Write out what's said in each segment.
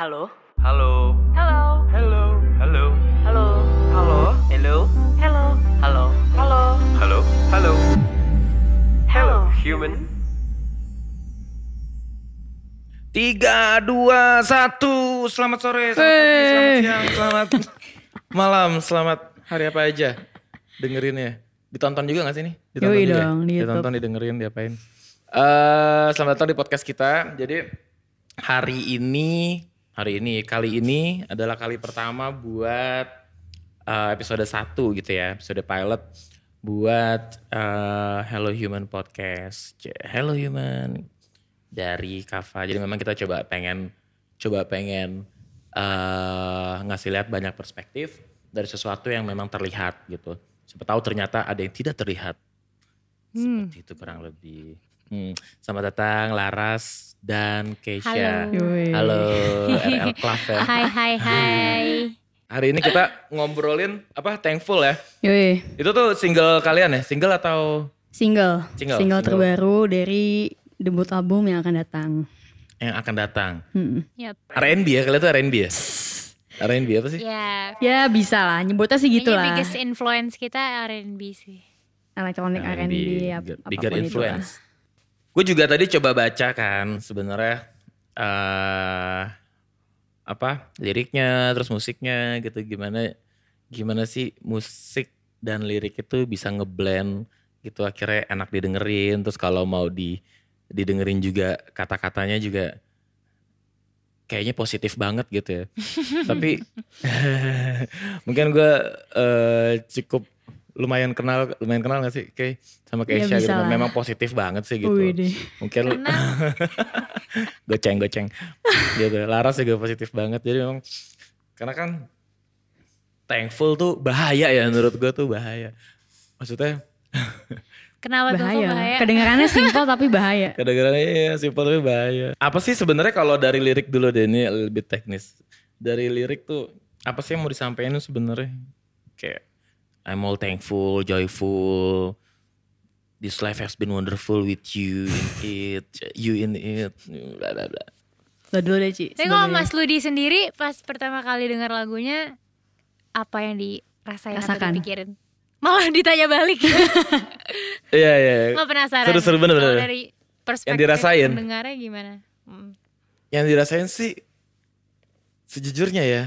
Halo? Halo. Halo? Halo. Halo. Halo? Halo. Hello? Hello? Halo. Halo? Halo. Halo. Hello, human. Tiga, dua, satu. Selamat sore, selamat pagi, selamat siang, selamat malam, selamat hari apa aja. Dengerin ya. Ditonton juga gak sih nih? Ditonton Yoi juga ya? dong, di YouTube. Ditonton, didengerin, diapain. Eh, selamat datang di podcast kita. Jadi hari ini, hari ini, kali ini adalah kali pertama buat eh, episode 1 gitu ya, episode pilot buat eh, Hello Human Podcast. Hello Human dari Kava. Jadi memang kita coba pengen coba pengen eh, ngasih lihat banyak perspektif dari sesuatu yang memang terlihat gitu. Siapa tahu ternyata ada yang tidak terlihat. Seperti itu kurang lebih. Hmm. Selamat datang Laras dan Keisha. Halo. Halo RL Club ya. Hai hai hai. Hari ini kita ngobrolin apa Thankful ya. Yoi, Itu tuh single kalian ya? Single atau single. Single, Single, single. terbaru dari debut album yang akan datang. yang akan datang? Hmm. Yap. R&B ya? Kalian tuh R&B ya? R&B apa sih? Ya. Ya bisa lah, nyebutnya sih gitu Kayaknya lah. biggest influence kita R&B sih. Elektronik R&B, ap- bigger, apa pun bigger itu lah. Gue juga tadi coba baca kan sebenarnya eh apa liriknya terus musiknya gitu. Gimana gimana sih musik dan lirik itu bisa ngeblend gitu akhirnya enak didengerin. Terus kalau mau di didengerin juga kata-katanya juga kayaknya positif banget gitu ya. Tapi mungkin gue eh, cukup lumayan kenal lumayan kenal gak sih kayak sama Ya, Keisha gitu lah. memang positif banget sih gitu. Deh. mungkin goceng goceng. Gitu. Laras juga positif banget. Jadi memang karena kan thankful tuh bahaya ya menurut gue tuh bahaya. Maksudnya kenapa tuh Bahaya. bahaya? Kedengarannya simpel tapi bahaya. kadang-kadang iya simpel tapi bahaya. Apa sih sebenarnya kalau dari lirik dulu deh? Ini lebih teknis. Dari lirik tuh apa sih yang mau disampaikan tuh sebenarnya? Kayak I'm all thankful joyful this life has been wonderful with you in it you in it bla bla bla Lo dulu deh Ci. Tapi kalau Mas Ludi sendiri pas pertama kali dengar lagunya apa yang dirasain atau Rasakan. dipikirin? Malah ditanya balik. iya iya Nggak penasaran. Seru-seru bener, Kalau bener. dari perspektif Yang dirasain. pendengarnya gimana? Hmm. yang dirasain sih sejujurnya ya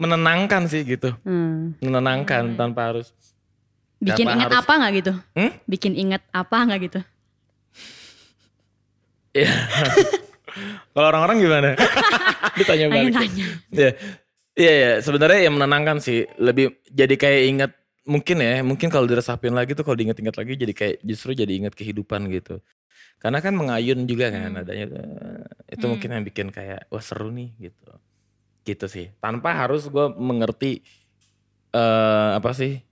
menenangkan sih gitu Hmm. menenangkan tanpa harus Bikin Tanpa inget harus- apa nggak gitu? Hmm? Bikin inget apa nggak gitu? Iya. Kalau orang-orang gimana? Ditanya balik. Tanya-tanya. Iya. Iya ya, sebenarnya yang menenangkan sih. Lebih jadi kayak ingat mungkin ya, mungkin kalau diresapin lagi tuh kalau diingat-ingat lagi jadi kayak justru jadi ingat kehidupan gitu. Karena kan mengayun juga kan Hmm. adanya eh, itu Hmm. mungkin yang bikin kayak wah seru nih gitu. Gitu sih. Tanpa harus gue mengerti eh apa sih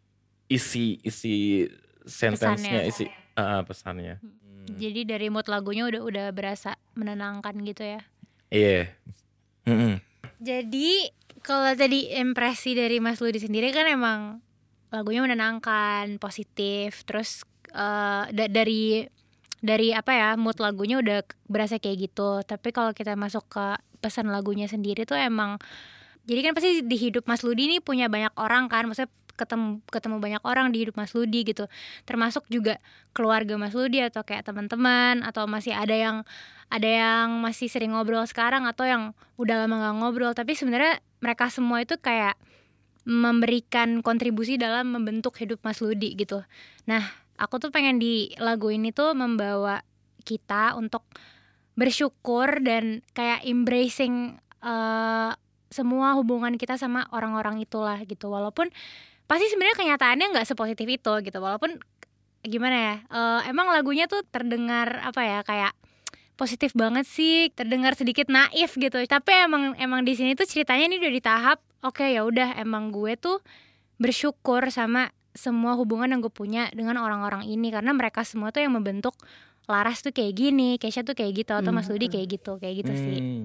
isi isi sentence-nya, Pesannya. isi eh, pesannya. Jadi dari mood lagunya udah udah berasa menenangkan gitu ya. Iya. Mm-mm. Jadi kalau tadi impresi dari Mas Ludi sendiri kan emang lagunya menenangkan, positif, terus eh, da- dari dari apa ya mood lagunya udah berasa kayak gitu. Tapi kalau kita masuk ke pesan lagunya sendiri tuh emang jadi kan pasti di hidup Mas Ludi ini punya banyak orang kan, maksudnya ketemu ketemu banyak orang di hidup Mas Ludi gitu. Termasuk juga keluarga Mas Ludi atau kayak teman-teman atau masih ada yang ada yang masih sering ngobrol sekarang atau yang udah lama gak ngobrol tapi sebenarnya mereka semua itu kayak memberikan kontribusi dalam membentuk hidup Mas Ludi gitu. Nah, aku tuh pengen di lagu ini tuh membawa kita untuk bersyukur dan kayak embracing eh, semua hubungan kita sama orang-orang itulah gitu. Walaupun pasti sebenarnya kenyataannya nggak sepositif itu gitu. Walaupun gimana ya? eh, emang lagunya tuh terdengar apa ya kayak positif banget sih, terdengar sedikit naif gitu. Tapi emang emang di sini tuh ceritanya ini udah di tahap oke ya udah emang gue tuh bersyukur sama semua hubungan yang gue punya dengan orang-orang ini karena mereka semua tuh yang membentuk Laras tuh kayak gini, Kesha tuh kayak gitu atau Hmm. Mas Ludi kayak gitu, kayak gitu sih. Hmm.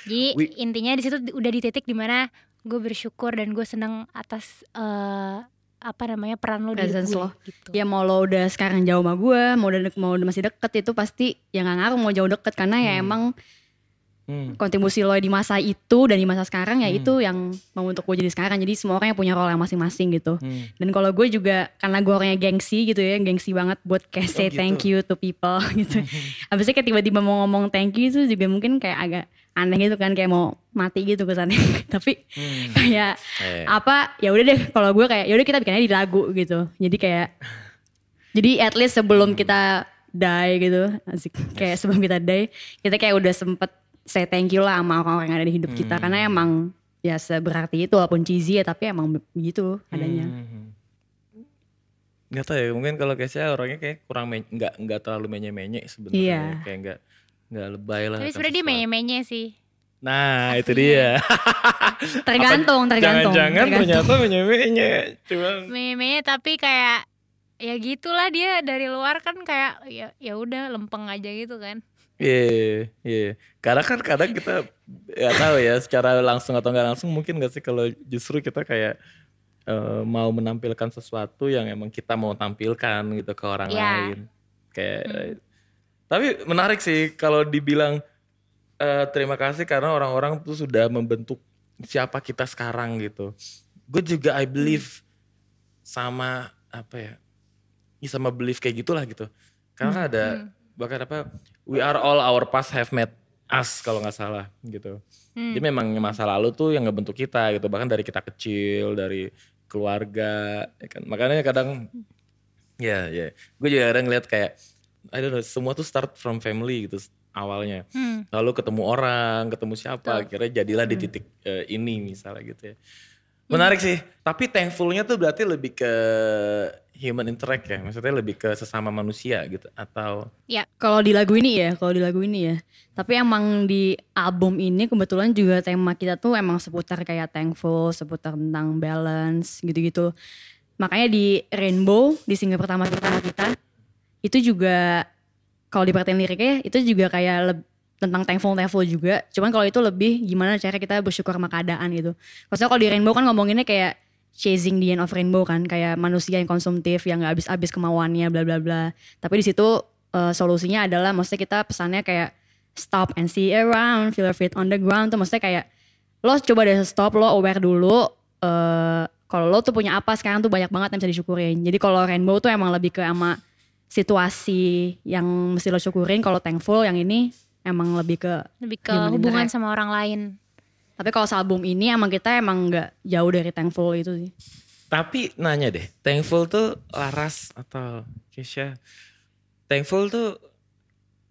Jadi Wi- intinya di situ udah di titik di mana gue bersyukur dan gue seneng atas eh, apa namanya peran lo di hidup Presence gue. lo. Gitu. Ya mau lo udah sekarang jauh sama gue, mau udah mau udah masih deket itu pasti yang gak ngaruh mau jauh deket karena ya Hmm. emang Hmm. kontribusi lo di masa itu dan di masa sekarang ya Hmm. itu yang membentuk gue jadi sekarang jadi semua orang yang punya role yang masing-masing gitu Hmm. dan kalau gue juga karena gue orangnya gengsi gitu ya gengsi banget buat kayak Oh, say gitu. thank you to people gitu habisnya kayak tiba-tiba mau ngomong thank you itu juga mungkin kayak agak aneh gitu kan kayak mau mati gitu kesannya tapi Hmm. kayak Eh. apa ya udah deh kalau gue kayak ya udah kita bikinnya di lagu gitu jadi kayak jadi at least sebelum kita die gitu asik kayak sebelum kita die kita kayak udah sempet say thank you lah sama orang-orang yang ada di hidup kita karena emang ya seberarti itu walaupun cheesy ya tapi emang begitu adanya Hmm. Nggak tahu ya, mungkin kalau Kesha orangnya kayak kurang nggak nggak terlalu menye-menye sebenarnya, Iya. kayak nggak nggak lebay lah. Tapi sebenarnya dia menye-menye sih. Nah itu dia. tergantung Apa- tergantung Jangan-jangan tergantung. ternyata menye-menye, cuman Menye-menye tapi kayak ya gitulah dia dari luar kan kayak ya ya udah lempeng aja gitu kan. Iya, iya. Karena kan kadang kita nggak tahu ya secara langsung atau nggak langsung mungkin nggak sih kalau justru kita kayak eh, mau menampilkan sesuatu yang emang kita mau tampilkan gitu ke orang Iya. lain. Kayak tapi menarik sih kalau dibilang eh, terima kasih karena orang-orang tuh sudah membentuk siapa kita sekarang gitu. Gue juga I believe sama apa ya? Ya sama believe kayak gitulah gitu. Karena kan ada bahkan apa we are all our past have made us kalau nggak salah gitu. Hmm. Jadi memang masa lalu tuh yang ngebentuk kita gitu bahkan dari kita kecil dari keluarga ya kan. Makanya kadang ya ya gue juga kadang ngeliat kayak I don't know semua tuh start from family gitu awalnya. Hmm. Lalu ketemu orang, ketemu siapa, akhirnya jadilah di titik eh, ini misalnya gitu ya. Menarik sih, tapi thankfulnya tuh berarti lebih ke human interact ya, maksudnya lebih ke sesama manusia gitu atau Ya, Kalau di lagu ini ya, kalau di lagu ini ya. Tapi emang di album ini kebetulan juga tema kita tuh emang seputar kayak thankful, seputar tentang balance gitu-gitu. Makanya di Rainbow, di single pertama pertama kita, itu juga kalau diperhatiin liriknya itu juga kayak leb- tentang thankful thankful juga. Cuman kalau itu lebih gimana cara kita bersyukur sama keadaan gitu. Maksudnya kalau di Rainbow kan ngomonginnya kayak chasing the end of rainbow kan kayak manusia yang konsumtif yang nggak habis-habis kemauannya bla bla bla. Tapi di situ eh, solusinya adalah maksudnya kita pesannya kayak stop and see around, feel your feet on the ground tuh maksudnya kayak lo coba deh stop lo aware dulu eh kalau lo tuh punya apa sekarang tuh banyak banget yang bisa disyukurin. Jadi kalau rainbow tuh emang lebih ke sama situasi yang mesti lo syukurin. Kalau thankful yang ini emang lebih ke lebih ke hubungan interact. sama orang lain. Tapi kalau album ini emang kita emang nggak jauh dari thankful itu sih. Tapi nanya deh, thankful tuh Laras atau Kesha, thankful tuh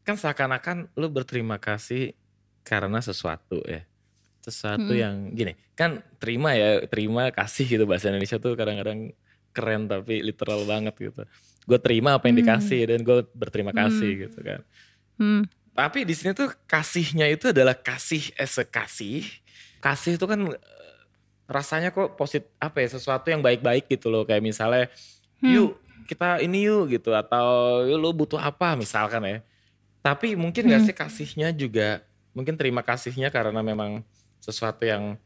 kan seakan-akan lu berterima kasih karena sesuatu ya. Sesuatu yang gini, kan terima ya, terima kasih gitu bahasa Indonesia tuh kadang-kadang keren tapi literal banget gitu. Gue terima apa yang dikasih dan gue berterima kasih gitu kan. Hmm. Tapi di sini tuh kasihnya itu adalah kasih as a kasih. Kasih itu kan eh, rasanya kok positif apa ya sesuatu yang baik-baik gitu loh kayak misalnya yuk kita ini yuk gitu atau yuk lu butuh apa misalkan ya. Tapi mungkin gak sih kasihnya juga mungkin terima kasihnya karena memang sesuatu yang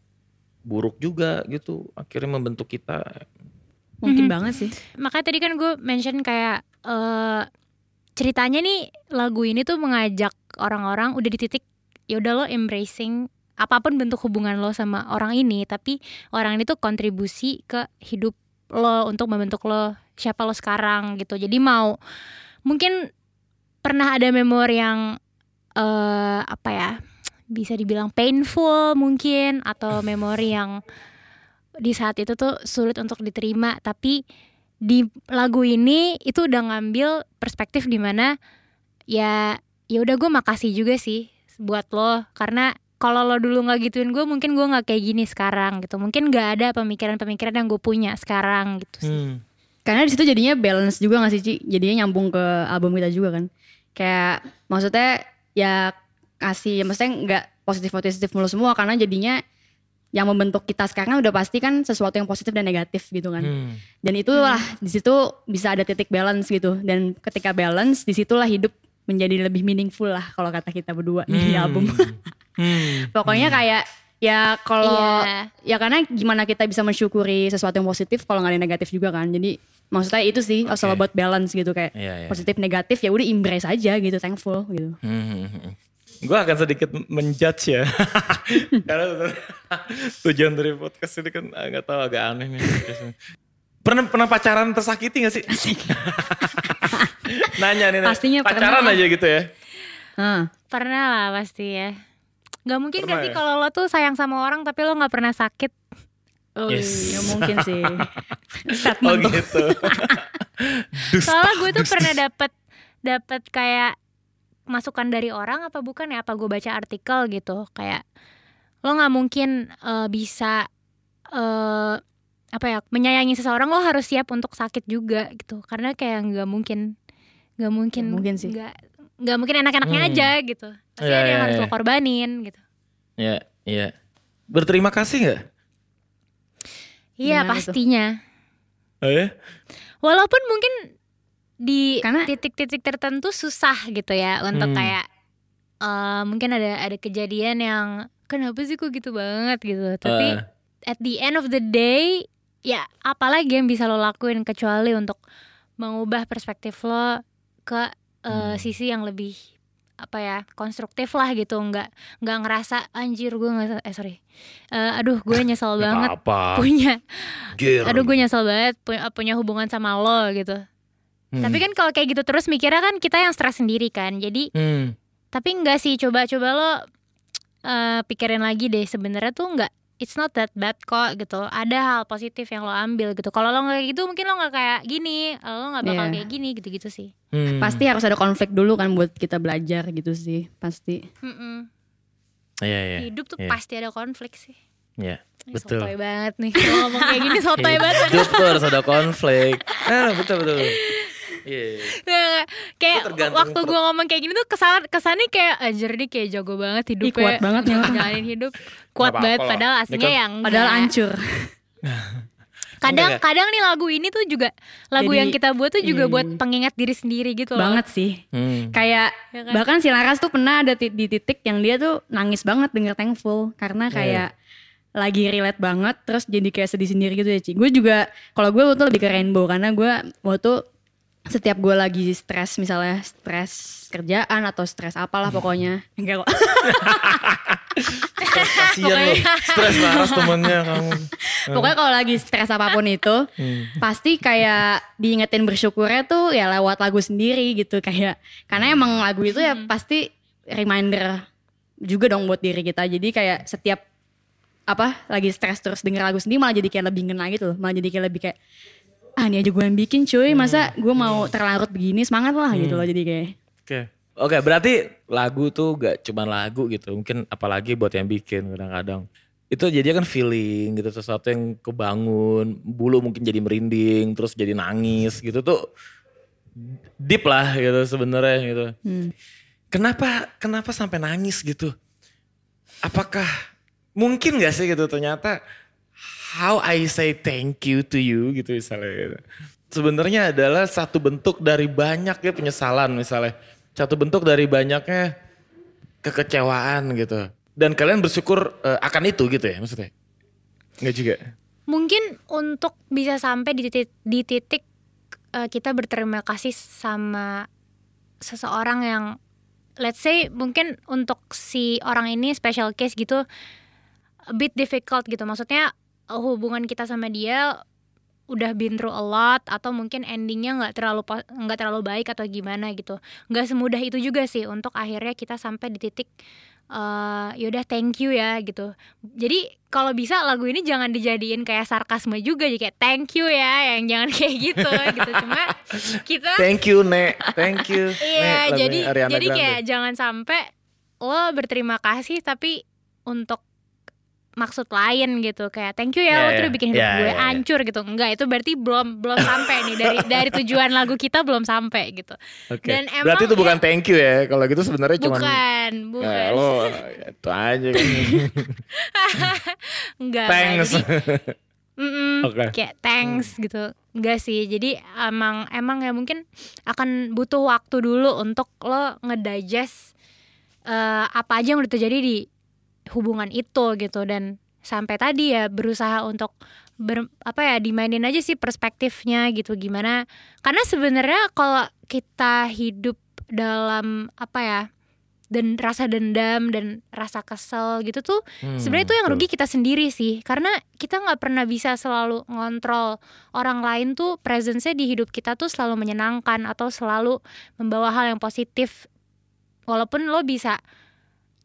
buruk juga gitu akhirnya membentuk kita. Mungkin Mhm. banget sih. Makanya tadi kan gue mention kayak eh ceritanya nih lagu ini tuh mengajak orang-orang udah di titik ya udah lo embracing apa pun bentuk hubungan lo sama orang ini tapi orang ini tuh kontribusi ke hidup lo untuk membentuk lo siapa lo sekarang gitu. Jadi mau mungkin pernah ada memori yang eh apa ya bisa dibilang painful mungkin atau memori yang di saat itu tuh sulit untuk diterima tapi di lagu ini itu udah ngambil perspektif di mana ya ya udah gue makasih juga sih buat lo karena kalau lo dulu nggak gituin gue mungkin gue nggak kayak gini sekarang gitu mungkin nggak ada pemikiran-pemikiran yang gue punya sekarang gitu sih Hmm. Karena di situ jadinya balance juga gak sih Ci? Jadinya nyambung ke album kita juga kan. Kayak maksudnya ya kasih maksudnya nggak positif positif mulu semua karena jadinya yang membentuk kita sekarang udah pasti kan sesuatu yang positif dan negatif gitu kan. Hmm. Dan itulah di situ bisa ada titik balance gitu. Dan ketika balance di situlah hidup menjadi lebih meaningful lah kalau kata kita berdua nih di Hmm. album. Hmm. Pokoknya kayak ya kalau Iya. ya karena gimana kita bisa mensyukuri sesuatu yang positif kalau nggak ada yang negatif juga kan. Jadi maksudnya itu sih okay. buat balance gitu kayak Iya, iya. positif negatif ya udah embrace aja gitu, thankful gitu. Hmm, hmm, hmm. gue akan sedikit menjudge ya. Karena tujuan dari podcast ini kan ah, nggak tahu agak aneh nih. Pernah pernah pacaran tersakiti gak sih? Nanya nih, Nek. Pastinya pacaran pernah. aja gitu ya. Hah. Pernah lah pasti ya. Gak mungkin Pernah gak sih ya? kalau lo tuh sayang sama orang tapi lo gak pernah sakit. Oh, Yes. ya mungkin sih. Oh Statement tuh. gitu. Soalnya gue tuh pernah dapet dapet kayak masukan dari orang apa bukan ya? Apa gue baca artikel gitu kayak lo nggak mungkin eh, bisa eh apa ya menyayangi seseorang lo harus siap untuk sakit juga gitu karena kayak nggak mungkin nggak mungkin Nggak mungkin sih. mungkin enak-enaknya Hmm. aja gitu pasti Iya, ada yang iya, harus iya. lo korbanin gitu Iya, iya. Berterima kasih nggak? iya pastinya Oh ya? walaupun mungkin di Karena- titik-titik tertentu susah gitu ya untuk Hmm. kayak eh, mungkin ada ada kejadian yang kenapa sih kok gitu banget gitu tapi Eh. at the end of the day ya apalagi yang bisa lo lakuin kecuali untuk mengubah perspektif lo ke eh, Hmm. sisi yang lebih apa ya konstruktif lah gitu nggak nggak ngerasa anjir gue nggak eh sorry Eh, aduh gue nyesel Nggak banget apa-apa. punya Gir. aduh gue nyesel banget punya, punya hubungan sama lo gitu Hmm. tapi kan kalau kayak gitu terus mikirnya kan kita yang stres sendiri kan jadi Hmm. tapi enggak sih coba-coba lo eh, pikirin lagi deh sebenarnya tuh enggak it's not that bad kok gitu ada hal positif yang lo ambil gitu kalau lo nggak gitu mungkin lo nggak kayak gini lo nggak bakal Iya. kayak gini gitu-gitu sih Hmm. Pasti harus ada konflik dulu kan buat kita belajar gitu sih. Pasti. Mm-mm. Iya, iya. hidup tuh iya. pasti ada konflik sih Iya. Ini Betul. sotoy banget nih Kalau ngomong kayak gini sotoy banget Hidup tuh harus ada konflik. Ah, betul betul. Iya. iya. Nggak, kayak waktu gue ngomong kayak gini tuh kesan kesannya kayak ajar nih kayak jago banget hidupnya kuat banget nih orang. jalanin hidup kuat banget padahal aslinya kan- yang Padahal hancur. kadang Enggak. kadang nih lagu ini tuh juga lagu Jadi, yang kita buat tuh juga hmm. buat pengingat diri sendiri gitu loh banget sih. Hmm. Kayak Ya kan? bahkan si Laras tuh pernah ada di titik yang dia tuh nangis banget denger Thankful karena Iya. kayak lagi relate banget terus jadi kayak sedih sendiri gitu ya Ci. Gue juga kalau gue tuh lebih ke rainbow karena gue waktu setiap gue lagi stres misalnya stres kerjaan atau stres apalah pokoknya. Enggak kok. Kasian lo. Stres laras temennya kamu. pokoknya kalau lagi stres apa pun itu Hmm. pasti kayak diingetin bersyukurnya tuh ya lewat lagu sendiri gitu. Kayak karena emang lagu itu ya pasti reminder juga dong buat diri kita. Jadi kayak setiap apa lagi stres terus denger lagu sendiri malah jadi kayak lebih ngena gitu loh. Malah jadi kayak lebih kayak ah ini aja gue yang bikin cuy masa gue mau terlarut begini semangat lah gitu loh jadi kayak Oke. Oke, berarti lagu tuh gak cuma lagu gitu. Mungkin apalagi buat yang bikin kadang-kadang. Itu jadi kan feeling gitu, sesuatu yang kebangun, bulu mungkin jadi merinding, terus jadi nangis gitu tuh deep lah gitu sebenarnya gitu. hmm. Kenapa kenapa sampai nangis gitu? Apakah mungkin gak sih gitu ternyata how I say thank you to you gitu misalnya gitu. Sebenarnya adalah satu bentuk dari banyaknya penyesalan misalnya. Satu bentuk dari banyaknya kekecewaan gitu. Dan kalian bersyukur eh, akan itu gitu ya maksudnya? Enggak juga? mungkin untuk bisa sampai di titik di titik eh, kita berterima kasih sama seseorang yang let's say mungkin untuk si orang ini special case gitu a bit difficult gitu maksudnya hubungan kita sama dia udah been through a lot atau mungkin endingnya nggak terlalu nggak terlalu baik atau gimana gitu nggak semudah itu juga sih untuk akhirnya kita sampai di titik eh yaudah thank you ya gitu jadi kalau bisa lagu ini jangan dijadiin kayak sarkasme juga jadi kayak thank you ya yang jangan kayak gitu gitu cuma kita Thank you Nek, thank you. iya jadi jadi Grande. kayak jangan sampai lo berterima kasih tapi untuk maksud lain gitu kayak thank you ya Ya, lo ya. tuh udah bikin hidup Ya, gue ya, ya. hancur gitu enggak itu berarti belum belum sampai nih dari dari tujuan lagu kita belum sampai gitu Oke. dan emang Berarti itu ya- bukan thank you ya. Kalau gitu sebenarnya cuma bukan bukan Ya, lo itu aja kan. enggak Thanks. jadi mm-mm, Oke. kayak thanks gitu enggak sih jadi emang emang ya mungkin akan butuh waktu dulu untuk lo ngedigest eh, apa aja yang udah terjadi di hubungan itu gitu. Dan sampai tadi ya berusaha untuk ber, apa ya dimainin aja sih perspektifnya gitu. Gimana karena sebenarnya kalau kita hidup dalam apa ya dan rasa dendam dan rasa kesel gitu tuh Hmm, sebenarnya itu yang rugi kita sendiri sih. Karena kita nggak pernah bisa selalu ngontrol orang lain tuh presence-nya di hidup kita tuh selalu menyenangkan atau selalu membawa hal yang positif. Walaupun lo bisa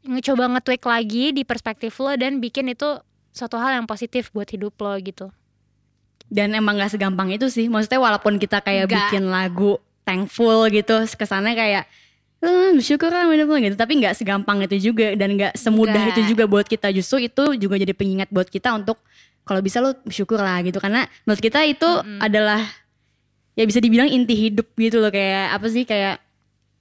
ngecoba nge-tweak lagi di perspektif lo dan bikin itu suatu hal yang positif buat hidup lo gitu Dan emang gak segampang itu sih. Maksudnya walaupun kita kayak Nggak. bikin lagu thankful gitu, kesannya kayak "Eh, bersyukur lah hidup lo," gitu. Tapi nggak segampang itu juga dan nggak semudah Nggak. itu juga buat kita. Justru itu juga jadi pengingat buat kita untuk kalau bisa lo bersyukur lah gitu. Karena menurut kita itu adalah ya bisa dibilang inti hidup gitu loh kayak apa sih kayak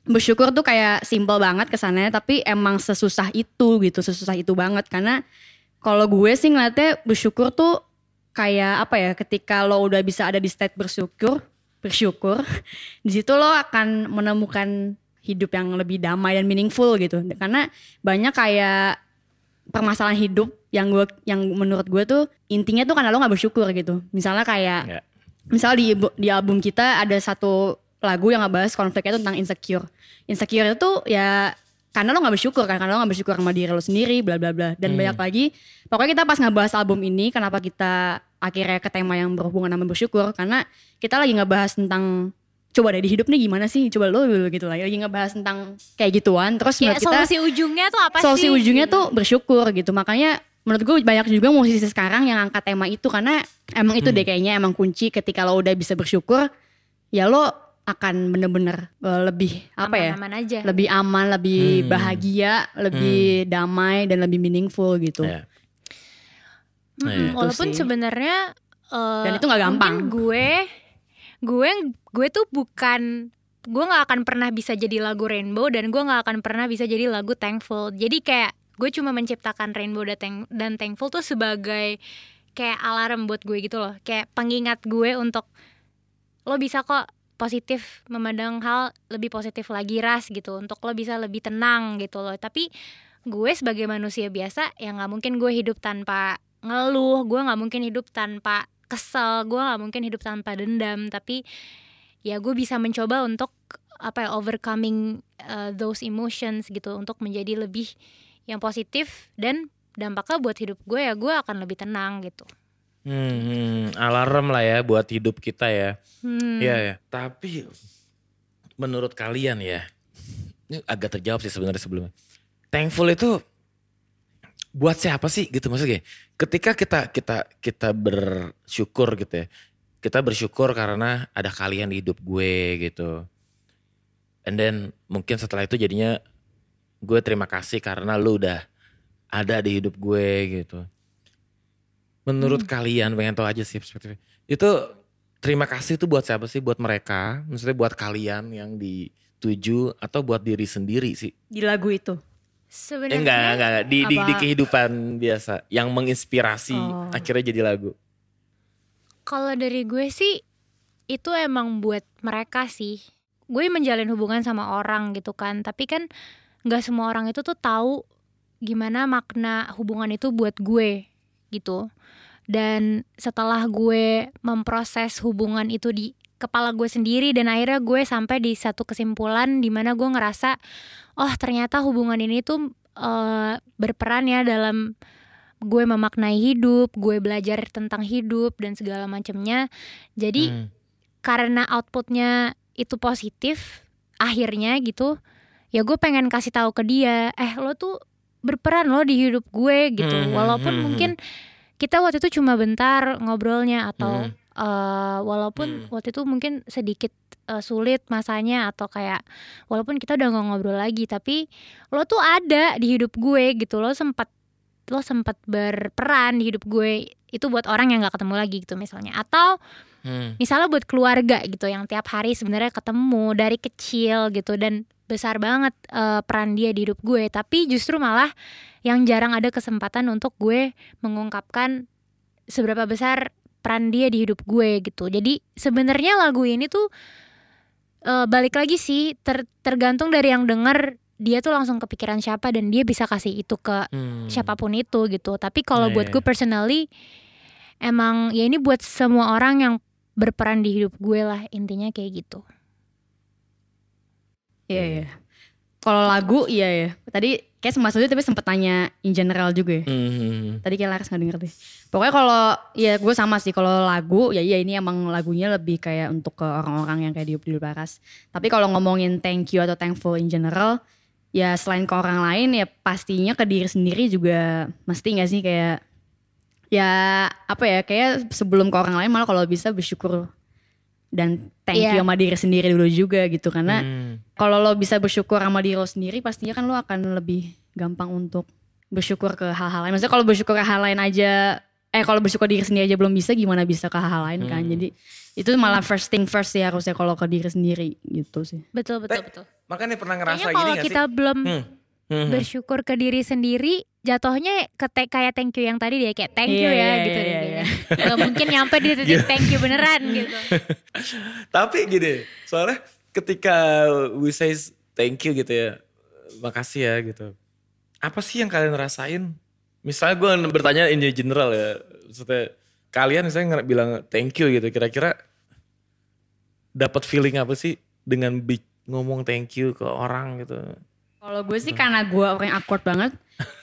bersyukur tuh kayak simple banget kesannya tapi emang sesusah itu gitu sesusah itu banget. Karena kalau gue sih ngeliatnya bersyukur tuh kayak apa ya ketika lo udah bisa ada di state bersyukur bersyukur di situ lo akan menemukan hidup yang lebih damai dan meaningful gitu. Karena banyak kayak permasalahan hidup yang gue yang menurut gue tuh intinya tuh karena lo nggak bersyukur gitu. Misalnya kayak Ya. misal di di album kita ada satu lagu yang ngebahas konfliknya itu tentang insecure. Insecure itu ya karena lo nggak bersyukur kan karena lo nggak bersyukur sama diri lo sendiri bla bla bla. Dan Hmm. banyak lagi pokoknya kita pas ngebahas album ini kenapa kita akhirnya ke tema yang berhubungan sama bersyukur karena kita lagi ngebahas tentang coba deh di hidup nih gimana sih? Coba lo gitu lah lagi ngebahas tentang kayak gituan terus menurut kita solusi ujungnya tuh apa solusi sih? ujungnya tuh bersyukur gitu. Makanya menurut gue banyak juga musisi sekarang yang angkat tema itu karena emang itu deh kayaknya emang kunci ketika lo udah bisa bersyukur ya lo akan bener-bener eh, lebih apa ya aman-aman aja lebih aman lebih Hmm. bahagia lebih damai dan lebih meaningful gitu Ya. Mm-mm, Iya. walaupun Itu sih. sebenarnya eh, Dan itu nggak gampang. gue gue gue tuh bukan gue nggak akan pernah bisa jadi lagu rainbow dan gue nggak akan pernah bisa jadi lagu thankful jadi kayak gue cuma menciptakan rainbow dan, thank- dan thankful tuh sebagai kayak alarm buat gue gitu loh kayak pengingat gue untuk lo bisa kok positif memandang hal lebih positif lagi ras gitu. Untuk lo bisa lebih tenang gitu loh. Tapi gue sebagai manusia biasa ya nggak mungkin gue hidup tanpa ngeluh gue nggak mungkin hidup tanpa kesel gue nggak mungkin hidup tanpa dendam. Tapi ya gue bisa mencoba untuk apa ya overcoming uh, those emotions gitu. Untuk menjadi lebih yang positif dan dampaknya buat hidup gue ya gue akan lebih tenang gitu Hmm, hmm, alarm lah ya buat hidup kita ya. hmm. Iya ya. Tapi menurut kalian ya, ini agak terjawab sih sebenarnya sebelumnya. Thankful itu buat siapa sih gitu maksudnya? Ketika kita kita kita bersyukur gitu ya, kita bersyukur karena ada kalian di hidup gue gitu. And then mungkin setelah itu jadinya gue terima kasih karena lu udah ada di hidup gue gitu. Menurut kalian pengen tahu aja sih perspektifnya. Itu terima kasih itu buat siapa sih? Buat mereka, maksudnya buat kalian yang dituju atau buat diri sendiri sih? di lagu itu Eh, sebenarnya enggak, enggak, enggak. Di, di, di kehidupan biasa yang menginspirasi Oh. akhirnya jadi lagu. Kalau dari gue sih itu emang buat mereka sih. Gue menjalin hubungan sama orang gitu kan, tapi kan nggak semua orang itu tuh tahu gimana makna hubungan itu buat gue gitu. Dan setelah gue memproses hubungan itu di kepala gue sendiri dan akhirnya gue sampai di satu kesimpulan di mana gue ngerasa oh ternyata hubungan ini tuh eh, berperan ya dalam gue memaknai hidup, gue belajar tentang hidup dan segala macamnya. Jadi Hmm. karena outputnya itu positif, akhirnya gitu, ya gue pengen kasih tahu ke dia, eh lo tuh berperan lo di hidup gue gitu. Hmm, Walaupun hmm, mungkin kita waktu itu cuma bentar ngobrolnya atau Hmm. eh, walaupun Hmm. waktu itu mungkin sedikit eh, sulit masanya atau kayak walaupun kita udah nggak ngobrol lagi, tapi lo tuh ada di hidup gue gitu, lo sempat lo sempat berperan di hidup gue itu buat orang yang nggak ketemu lagi gitu misalnya atau Hmm. misalnya buat keluarga gitu yang tiap hari sebenarnya ketemu dari kecil gitu dan besar banget eh, peran dia di hidup gue tapi justru malah yang jarang ada kesempatan untuk gue mengungkapkan seberapa besar peran dia di hidup gue gitu jadi sebenarnya lagu ini tuh eh, balik lagi sih ter- tergantung dari yang denger dia tuh langsung kepikiran siapa dan dia bisa kasih itu ke Hmm. siapa pun itu gitu. Tapi kalau Iya, buat iya. gue personally emang ya ini buat semua orang yang berperan di hidup gue lah intinya kayak gitu. Iya, iya. Kalau lagu iya ya. Tadi kayak sama Sudi tapi sempet tanya in general juga ya. Hmm. Tadi kayak Laras nggak denger deh. Pokoknya kalau ya gue sama sih kalau lagu ya iya ini emang lagunya lebih kayak untuk ke orang-orang yang kayak di di Baras. Tapi kalau ngomongin thank you atau thankful in general ya selain ke orang lain ya pastinya ke diri sendiri juga mesti nggak sih kayak ya apa ya kayak sebelum ke orang lain malah kalau bisa bersyukur dan thank you Iya. sama diri sendiri dulu juga gitu karena Hmm. Kalau lo bisa bersyukur sama diri lo sendiri pastinya kan lo akan lebih gampang untuk bersyukur ke hal-hal lain. Maksudnya kalau bersyukur ke hal lain aja eh kalau bersyukur diri sendiri aja belum bisa gimana bisa ke hal lain kan. Hmm. Jadi itu malah first thing first sih harusnya kalau ke diri sendiri gitu sih. Betul betul Eh, betul. Makanya pernah ngerasa Kayaknya gini kalau gak kita sih? belum Hmm. Hmm. bersyukur ke diri sendiri jatuhnya ke te- kayak thank you yang tadi dia kayak thank you Iya, ya iya, gitu iya, deh iya. kayaknya. Nggak mungkin nyampe di titik thank you beneran gitu. Tapi gini, soalnya ketika we say thank you gitu ya, makasih ya gitu. Apa sih yang kalian rasain? Misalnya gue bertanya in general ya, maksudnya kalian misalnya bilang thank you gitu, kira-kira dapat feeling apa sih dengan ngomong thank you ke orang gitu? Kalau gue sih karena gue orang yang awkward banget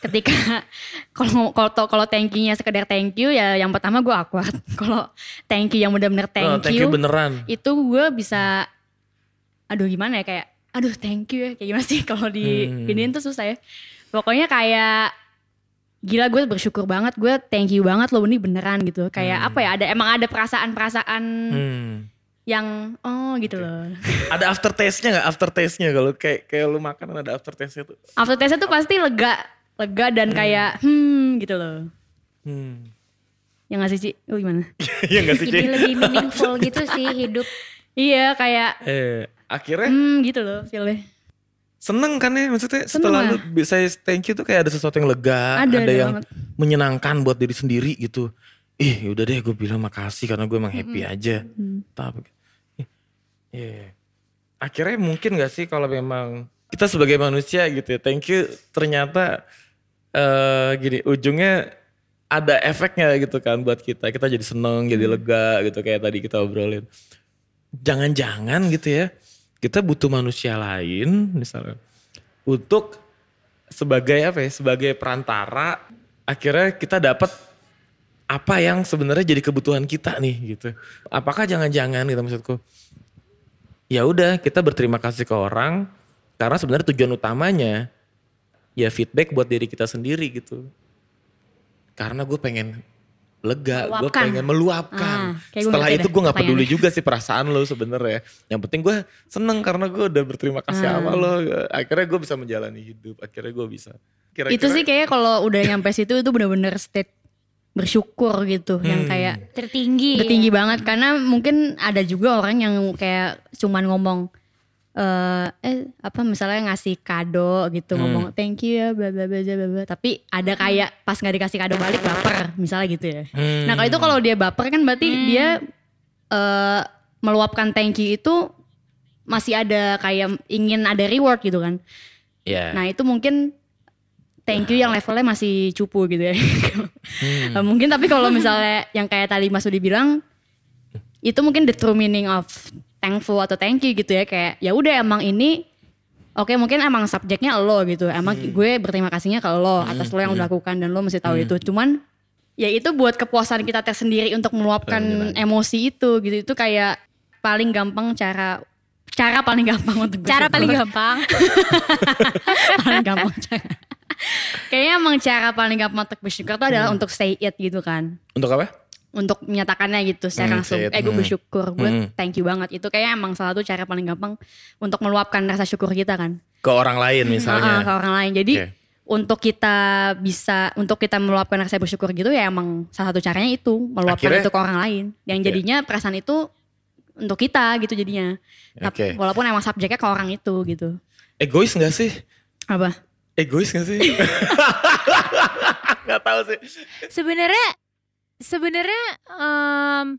ketika kalau kalau kalau thank you-nya sekedar thank you ya yang pertama gue awkward. Kalau thank you yang benar-benar Oh, thank, thank you beneran. itu gue bisa aduh gimana ya kayak aduh thank you ya kayak gimana sih kalau di Hmm. giniin tuh susah ya pokoknya kayak gila gue bersyukur banget gue thank you banget loh ini beneran gitu kayak Hmm. apa ya ada emang ada perasaan-perasaan Hmm. yang oh gitu loh Ada aftertaste-nya gak? Aftertaste-nya kalau kayak kayak lu makan ada aftertaste-nya tuh. after taste tuh pasti lega lega dan kayak hmm gitu loh Hmm. yang ngasih sih lu gimana Iya gak sih, Jadi Ci? lebih meaningful gitu sih hidup. iya kayak Eh, akhirnya hmm gitu loh feelnya seneng kan ya maksudnya Seneng setelah lah. lu bisa thank you tuh kayak ada sesuatu yang lega Ada, ada, ada yang banget. menyenangkan buat diri sendiri gitu ih udah deh gue bilang makasih karena gue emang happy aja Hmm. tapi Iya. akhirnya mungkin gak sih kalau memang kita sebagai manusia gitu ya thank you ternyata eh gini ujungnya ada efeknya gitu kan buat kita kita jadi seneng jadi lega gitu kayak tadi kita obrolin jangan-jangan gitu ya kita butuh manusia lain misalnya untuk sebagai apa ya sebagai perantara akhirnya kita dapat apa yang sebenarnya jadi kebutuhan kita nih gitu. Apakah jangan-jangan gitu maksudku? Ya udah kita berterima kasih ke orang karena sebenarnya tujuan utamanya ya feedback buat diri kita sendiri gitu. Karena gue pengen lega, gue pengen meluapkan. Ah, Setelah itu gue nggak peduli juga sih perasaan lo sebenarnya. Yang penting gue seneng karena gue udah berterima kasih Ah. sama lo. Akhirnya gue bisa menjalani hidup. Akhirnya gue bisa. Kira-kira itu sih kayak kalau udah nyampe situ itu bener-bener state bersyukur gitu yang Hmm. kayak Tertinggi. tinggi banget karena mungkin ada juga orang yang kayak cuman ngomong eh eh apa misalnya ngasih kado gitu Hmm. ngomong thank you ya bla bla bla bla bla tapi ada kayak pas nggak dikasih kado balik baper misalnya gitu ya Hmm. nah kalau itu kalau dia baper kan berarti dia eh meluapkan thank you itu masih ada kayak ingin ada reward gitu kan ya. Nah itu mungkin thank you yang levelnya masih cupu gitu ya. Eh, mungkin tapi kalau misalnya yang kayak tadi Mas Udi bilang itu mungkin the true meaning of thankful atau thank you gitu ya kayak ya udah emang ini oke mungkin emang subjeknya lo gitu emang gue berterima kasihnya ke lo atas lo yang udah lakukan dan lo mesti tahu itu cuman ya itu buat kepuasan kita tersendiri untuk meluapkan emosi itu gitu itu kayak paling gampang cara cara paling gampang untuk Cara bersyukur. paling gampang. paling gampang cara. Kayaknya emang cara paling gampang untuk bersyukur itu adalah untuk say it gitu kan. Untuk apa? Untuk menyatakannya gitu secara Hmm, langsung. it. Eh gue Hmm. bersyukur, gue Hmm. thank you banget. Itu kayaknya emang salah satu cara paling gampang untuk meluapkan rasa syukur kita kan. Ke orang lain Ah, ke misalnya. orang lain. Jadi Oke. untuk kita bisa, untuk kita meluapkan rasa bersyukur gitu ya emang salah satu caranya itu. Meluapkan Akhirnya- itu ke orang lain. Yang jadinya perasaan itu untuk kita gitu jadinya. Oke. Tapi- Walaupun emang subjeknya ke orang itu gitu. Egois gak sih? Apa? Egois gak sih? gak tahu sih. Sebenarnya sebenarnya um,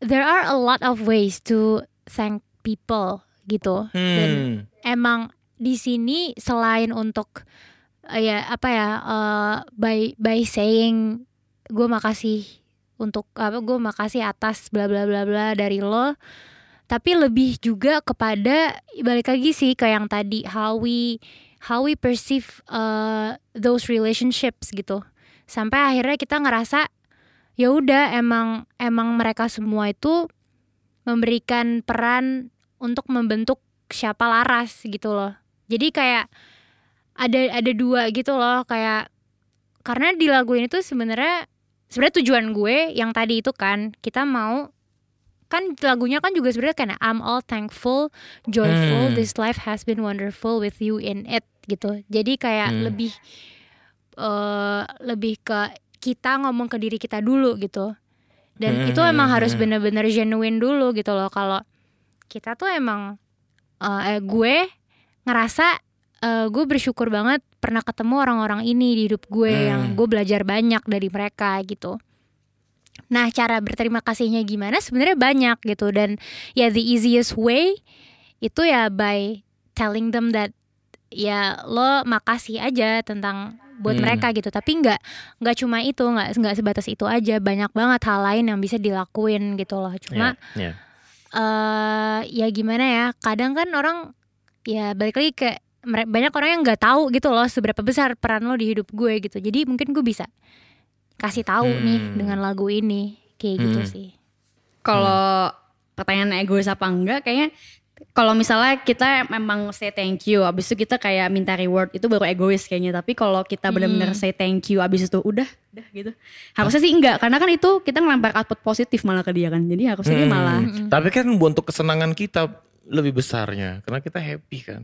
there are a lot of ways to thank people gitu. Dan Hmm. emang di sini selain untuk eh, ya apa ya eh, by by saying gue makasih untuk apa gue makasih atas bla bla bla bla dari lo tapi lebih juga kepada balik lagi sih ke yang tadi how we how we perceive uh, those relationships gitu sampai akhirnya kita ngerasa ya udah emang emang mereka semua itu memberikan peran untuk membentuk siapa Laras gitu loh jadi kayak ada ada dua gitu loh kayak karena di lagu ini tuh sebenarnya sebenarnya tujuan gue yang tadi itu kan kita mau kan lagunya kan juga sebenarnya kayak I'm all thankful, joyful, Hmm. this life has been wonderful with you in it gitu. Jadi kayak Hmm. lebih eh lebih ke kita ngomong ke diri kita dulu gitu. Dan Hmm, itu emang hmm, harus hmm. bener-bener genuine dulu gitu loh. Kalau kita tuh emang eh, eh, gue ngerasa eh, gue bersyukur banget pernah ketemu orang-orang ini di hidup gue Hmm. yang gue belajar banyak dari mereka gitu. Nah, cara berterima kasihnya gimana? Sebenarnya banyak gitu dan ya the easiest way itu ya by telling them that ya lo makasih aja tentang buat Hmm. mereka gitu. Tapi nggak nggak cuma itu, nggak nggak sebatas itu aja. Banyak banget hal lain yang bisa dilakuin gitu loh. Cuma Ya, ya. eh ya gimana ya kadang kan orang ya balik lagi ke banyak orang yang nggak tahu gitu loh seberapa besar peran lo di hidup gue gitu jadi mungkin gue bisa kasih tahu nih Hmm. dengan lagu ini kayak gitu Hmm. sih Kalau pertanyaan egois apa enggak kayaknya kalau misalnya kita memang say thank you abis itu kita kayak minta reward itu baru egois kayaknya tapi kalau kita benar-benar say thank you abis itu udah udah gitu harusnya sih enggak karena kan itu kita ngelempar output positif malah ke dia kan jadi harusnya dia Hmm. malah Tapi kan untuk kesenangan kita lebih besarnya karena kita happy kan.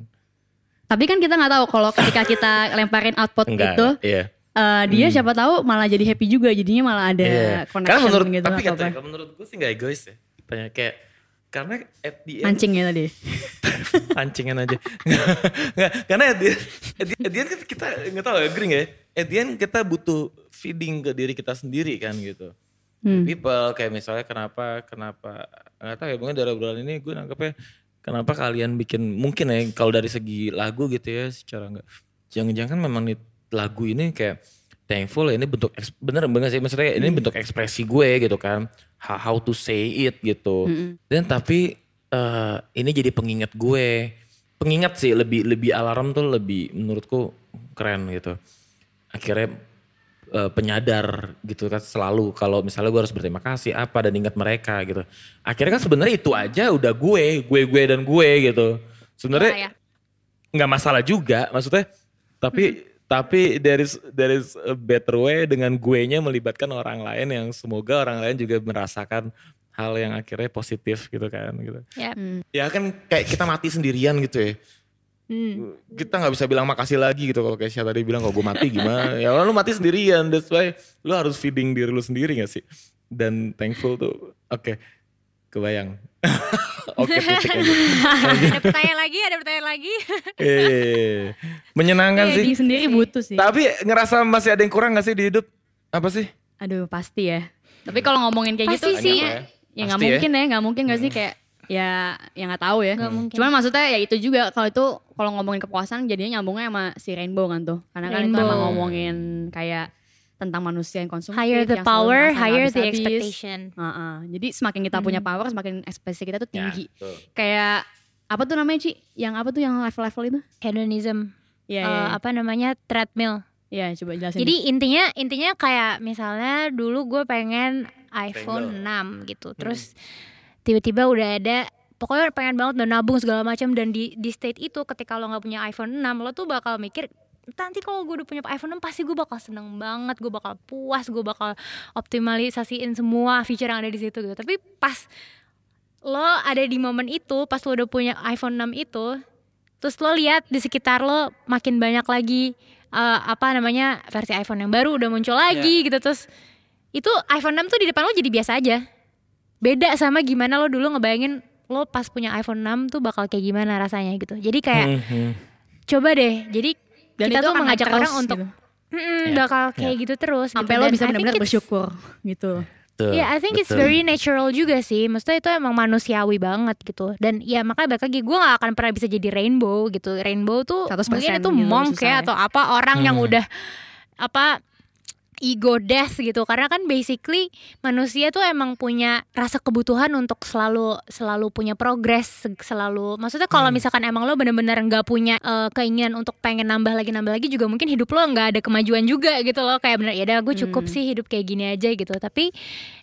tapi kan kita nggak tahu kalau ketika kita lemparin output Enggak. itu Iya. eh, dia siapa tahu malah jadi happy juga jadinya malah ada Iya. connection Karena menurut gitu tapi kata, kalau menurut gue sih nggak egois ya. Banyak kayak karena at the end mancing ya tadi pancingan aja. Nggak, karena at the, at the- at the end kan kita nggak tahu ya, agree nggak ya? At the end kita butuh feeding ke diri kita sendiri kan gitu. Hmm. People kayak misalnya kenapa kenapa nggak tahu ya mungkin dari obrolan ini gue nangkepnya kenapa kalian bikin mungkin ya kalau dari segi lagu gitu ya secara nggak jangan-jangan memang nih lagu ini kayak thankful ini bentuk bener banget sih. Maksudnya ini bentuk ekspresi gue gitu kan. How, how to say it gitu. Dan tapi eh, ini jadi pengingat gue. Pengingat sih lebih lebih alarm tuh lebih menurutku keren gitu. Akhirnya eh, penyadar gitu kan selalu kalau misalnya gue harus berterima kasih apa dan ingat mereka gitu. Akhirnya kan sebenarnya itu aja udah gue gue gue dan gue gitu. Sebenarnya Ya, ya. nggak masalah juga maksudnya. Tapi tapi there is there is a better way dengan gue nya melibatkan orang lain yang semoga orang lain juga merasakan hal yang akhirnya positif gitu kan gitu. Ya ya kan kayak kita mati sendirian gitu ya. Hmm. kita nggak bisa bilang makasih lagi gitu kalau kayak tadi bilang kalau gue mati gimana? Ya lu mati sendirian that's why lu harus feeding diri lu sendiri gak sih? Dan thankful tuh oke kebayang oke ada pertanyaan lagi ada pertanyaan lagi eh menyenangkan sih sendiri butuh sih tapi ngerasa masih ada yang kurang gak sih di hidup apa sih Aduh pasti ya. Tapi kalau ngomongin kayak Pasti gitu sih. kayaknya ya nggak ya. mungkin ya, nggak mungkin gak sih kayak ya yang nggak tahu ya. Mungkin. Cuman maksudnya ya itu juga kalau itu kalau ngomongin kepuasan jadinya nyambungnya sama si Rainbow kan tuh. Karena kan itu emang ngomongin kayak tentang manusia yang konsumtif. higher the yang selalu power higher the expectation Heeh. Jadi semakin kita punya power, semakin ekspresi kita tuh tinggi. Ya, tuh. Kayak apa tuh namanya Ci? Yang apa tuh yang level-level itu? hedonism Iya, Eh, iya. apa namanya treadmill Iya, coba jelasin. Jadi intinya intinya kayak misalnya dulu gue pengen iPhone Triangle. 6 gitu. Terus tiba-tiba udah ada pokoknya pengen banget udah nabung segala macam dan di di state itu ketika lo nggak punya iPhone 6 lo tuh bakal mikir nanti kalau gue udah punya iPhone 6 pasti gue bakal seneng banget, gue bakal puas, gue bakal optimalisasiin semua feature yang ada di situ gitu. Tapi pas lo ada di momen itu, pas lo udah punya iPhone 6 itu, terus lo lihat di sekitar lo makin banyak lagi eh, apa namanya versi iPhone yang baru udah muncul lagi gitu terus itu iPhone 6 tuh di depan lo jadi biasa aja beda sama gimana lo dulu ngebayangin lo pas punya iPhone 6 tuh bakal kayak gimana rasanya gitu jadi kayak Mhm. coba deh jadi Dan kita itu tuh mengajak terus orang untuk gitu. "Mm-mm, Ya, bakal kayak gitu terus gitu. sampai lo Dan bisa I think benar-benar it's- bersyukur gitu. Iya, I think it's betul. very natural juga sih. Maksudnya itu emang manusiawi banget gitu. Dan ya makanya balik lagi gue gak akan pernah bisa jadi rainbow gitu. Rainbow tuh 100% mungkin itu gitu, monk ya ya. atau apa orang yang Hmm. udah apa ego death gitu. Karena kan basically manusia tuh emang punya rasa kebutuhan untuk selalu selalu punya progres selalu maksudnya kalau misalkan emang lo bener-bener nggak punya eh, keinginan untuk pengen nambah lagi nambah lagi juga mungkin hidup lo nggak ada kemajuan juga gitu loh. Kayak bener ya udah gue cukup Hmm. sih hidup kayak gini aja gitu. Tapi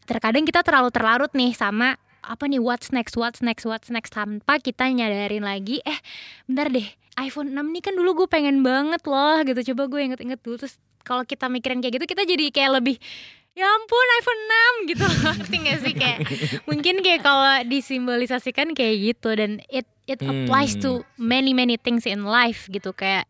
terkadang kita terlalu terlarut nih sama apa nih what's next what's next what's next tanpa kita nyadarin lagi eh bentar deh iPhone 6 nih kan dulu gue pengen banget loh gitu. Coba gue inget-inget dulu terus kalau kita mikirin kayak gitu kita jadi kayak lebih ya ampun iPhone 6 gitu. Ngerti gak sih kayak mungkin kayak kalau disimbolisasikan kayak gitu dan it it applies to many many things in life gitu. Kayak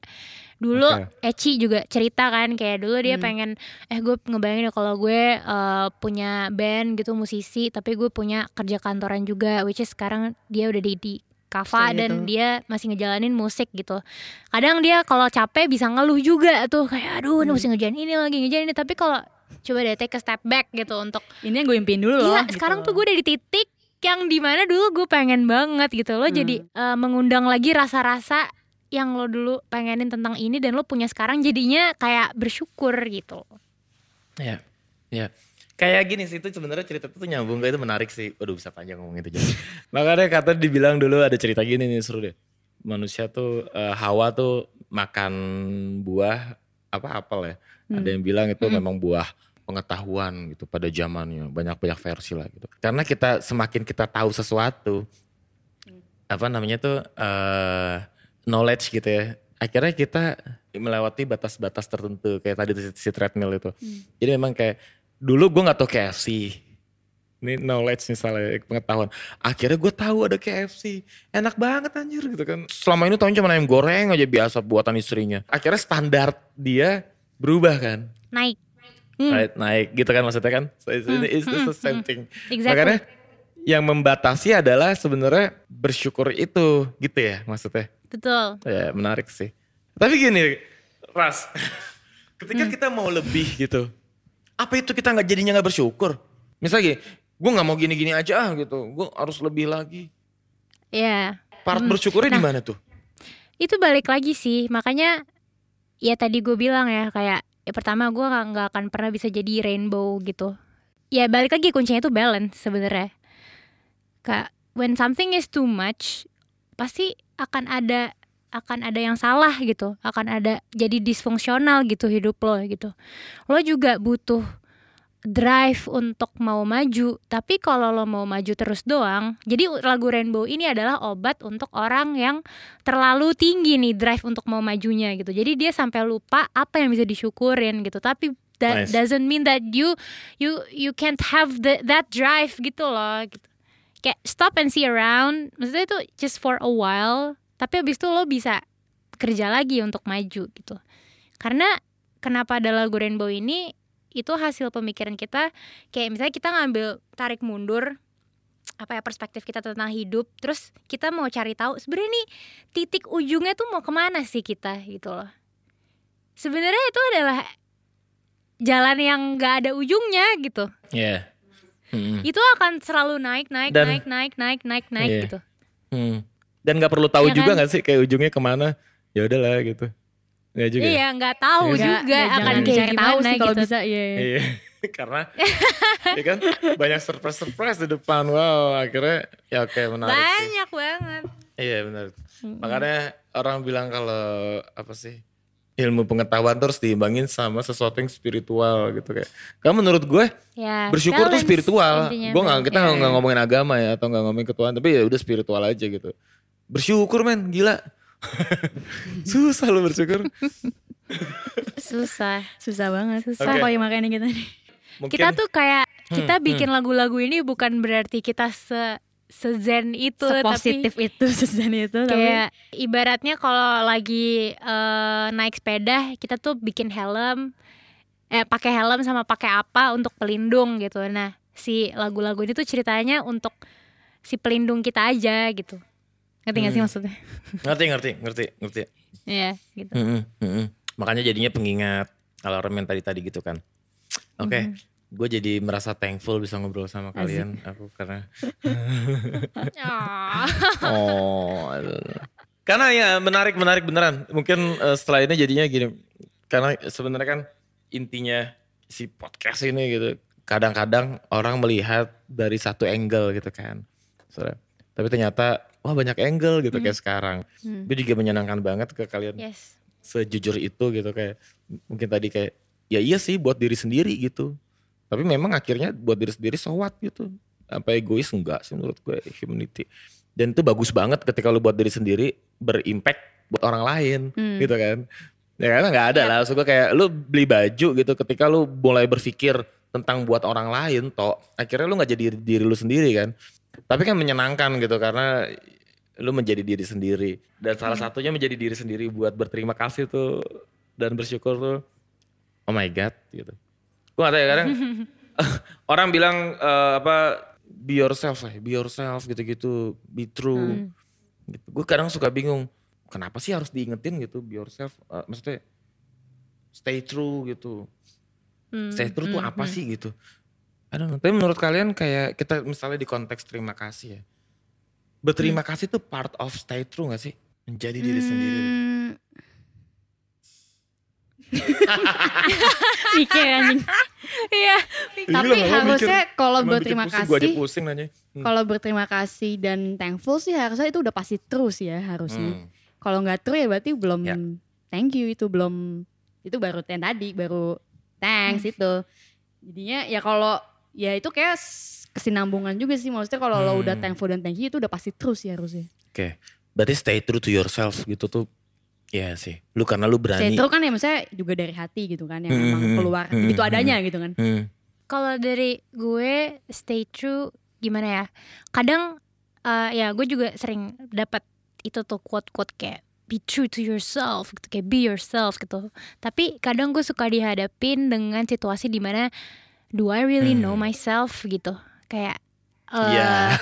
dulu Oke. Eci juga cerita kan kayak dulu dia pengen eh gue ngebayangin kalau gue eh, punya band gitu musisi tapi gue punya kerja kantoran juga which is sekarang dia udah di di Kava dan gitu. dia masih ngejalanin musik gitu. Kadang dia kalau capek bisa ngeluh juga tuh kayak aduh Hmm. mesti ngerjain ini lagi ngerjain ini tapi kalau coba deh take a step back gitu untuk Ini yang gue impiin dulu loh. Iya, sekarang tuh gue udah di titik yang di mana dulu gue pengen banget gitu lo Hmm. jadi eh, mengundang lagi rasa-rasa yang lo dulu pengenin tentang ini dan lo punya sekarang jadinya kayak bersyukur gitu. Ya, ya. Kayak gini sih itu sebenarnya cerita itu tuh nyambung itu menarik sih. Waduh bisa panjang ngomong itu jadi. Makanya kata dibilang dulu ada cerita gini nih seru deh. Manusia tuh eh, Hawa tuh makan buah apa apel ya. Ada yang bilang itu memang buah pengetahuan gitu pada zamannya. Banyak-banyak versi lah gitu. Karena kita semakin kita tahu sesuatu apa namanya tuh eh knowledge gitu ya. Akhirnya kita melewati batas-batas tertentu kayak tadi si, si treadmill itu. Jadi memang kayak dulu gue nggak tahu KFC. Ini knowledge misalnya pengetahuan. Akhirnya gue tahu ada KFC. Enak banget anjir gitu kan. Selama ini tahunya cuma ayam goreng aja biasa buatan istrinya. Akhirnya standar dia berubah kan. Naik. Naik, naik gitu kan maksudnya kan. So, it's, it's, it's the same thing. Exactly. Makanya yang membatasi adalah sebenarnya bersyukur itu gitu ya maksudnya. Betul. Ya menarik sih. Tapi gini, Ras, ketika kita mau lebih gitu, apa itu kita nggak jadinya nggak bersyukur? Misalnya gini, gue nggak mau gini-gini aja ah gitu, gue harus lebih lagi. Ya. Part bersyukurnya di mana tuh? Itu balik lagi sih. Makanya ya tadi gue bilang ya kayak ya pertama gue nggak akan pernah bisa jadi rainbow gitu. Ya balik lagi kuncinya itu balance sebenarnya. Kayak when something is too much pasti akan ada akan ada yang salah gitu akan ada jadi disfungsional gitu hidup lo gitu. Lo juga butuh drive untuk mau maju tapi kalau lo mau maju terus doang jadi lagu Rainbow ini adalah obat untuk orang yang terlalu tinggi nih drive untuk mau majunya gitu. Jadi dia sampai lupa apa yang bisa disyukurin gitu tapi that Nice. doesn't mean that you you you can't have the, that drive gitu loh gitu kayak stop and see around. Maksudnya itu just for a while. Tapi abis itu lo bisa kerja lagi untuk maju gitu. Karena kenapa ada lagu Rainbow ini itu hasil pemikiran kita. Kayak misalnya kita ngambil tarik mundur apa ya perspektif kita tentang hidup. Terus kita mau cari tahu sebenarnya nih titik ujungnya tuh mau ke mana sih kita gitu loh. Sebenarnya itu adalah jalan yang nggak ada ujungnya gitu. Ya. Hmm. itu akan selalu naik naik Dan- naik naik naik naik naik Iya. gitu Hmm. Dan nggak perlu tahu Ya juga kan? nggak sih kayak ujungnya ke mana? Ya udahlah gitu. Nggak juga. ya? iya nggak tahu Iya. juga Nggak- akan jangan kayak cari tahu sih kalau gitu bisa iya. iya. Iya, karena ya kan banyak surprise surprise di depan. Wow, akhirnya ya oke menarik sih. banyak banget Iya benar. Makanya orang bilang kalau apa sih ilmu pengetahuan terus diimbangin sama sesuatu yang spiritual gitu kayak. Karena menurut gue ya bersyukur tuh spiritual. Gue nggak kita Ya. nggak ngomongin agama ya atau nggak ngomongin ketuhanan tapi ya udah spiritual aja gitu. Bersyukur men, gila. Susah lo bersyukur. susah Susah banget. Susah. Susah kalau makanya kita nih. Mungkin kita tuh kayak Hmm, kita bikin lagu-lagu ini bukan berarti kita se sezen itu Sepositif itu, sesuatu itu. tapi Tapi kayak ibaratnya kalau lagi eh, naik sepeda kita tuh bikin helm eh pakai helm sama pakai apa untuk pelindung gitu nah si lagu-lagu ini tuh ceritanya untuk si pelindung kita aja gitu ngerti nggak sih Hmm. maksudnya ngerti ngerti ngerti ngerti. Iya gitu Mm-mm, mm-mm. Makanya jadinya pengingat alarm yang tadi tadi gitu kan. Oke, gue jadi merasa thankful bisa ngobrol sama kalian. Aku karena oh, karena ya menarik menarik beneran. Mungkin eh, setelah ini jadinya gini, karena sebenarnya kan intinya si podcast ini gitu. Kadang-kadang orang melihat dari satu angle gitu kan. So, tapi ternyata wah banyak angle gitu kayak sekarang. Hmm. Itu juga menyenangkan banget ke kalian Yes. sejujur itu gitu kayak mungkin tadi kayak ya iya sih buat diri sendiri gitu. Tapi memang akhirnya buat diri sendiri so what gitu. Apa egois enggak sih menurut gue humanity. Dan itu bagus banget ketika lu buat diri sendiri berimpact buat orang lain Hmm. gitu kan. Ya karena nggak ada lah. Maksud gue kayak lu beli baju gitu ketika lu mulai berpikir tentang buat orang lain toh akhirnya lu nggak jadi diri lu sendiri kan. Tapi kan menyenangkan gitu karena lu menjadi diri sendiri dan salah satunya menjadi diri sendiri buat berterima kasih tuh dan bersyukur tuh oh my god gitu. Gue gak tahu ya kadang orang bilang eh, apa be yourself lah, be yourself gitu-gitu, be true. Gitu. Gue kadang suka bingung kenapa sih harus diingetin gitu be yourself Eh, maksudnya stay true gitu. Hmm, Stay true tuh hmm, apa hmm. sih gitu. Know. Tapi menurut kalian kayak kita misalnya di konteks terima kasih ya. Berterima Hmm. kasih tuh part of stay true gak sih? Menjadi diri sendiri. Hmm. Mikir anjing. Iya. Tapi harusnya kalau berterima pusing, aja kasih, pusing nanya. Hmm. kalau berterima kasih dan thankful sih harusnya itu udah pasti terus ya harusnya. Hmm. Kalau nggak true ya berarti belum Ya. thank you itu belum itu baru yang tadi baru thanks itu. Jadinya ya kalau ya itu kayak kesinambungan juga sih maksudnya kalau lo udah Hmm. thankful dan thank you itu udah pasti terus ya harusnya. Oke. Berarti stay true to yourself gitu tuh. Ya sih. Lu karena lu berani. true kan ya maksudnya juga dari hati gitu kan yang Hmm, emang hmm, keluar hmm, begitu hmm. adanya gitu kan. Hmm. Kalau dari gue stay true gimana ya? Kadang eh, ya gue juga sering dapat itu tuh quote-quote kayak be true to yourself gitu kayak be yourself gitu. Tapi kadang gue suka dihadapin dengan situasi di mana do I really know Hmm. myself gitu. Kayak eh, Iya.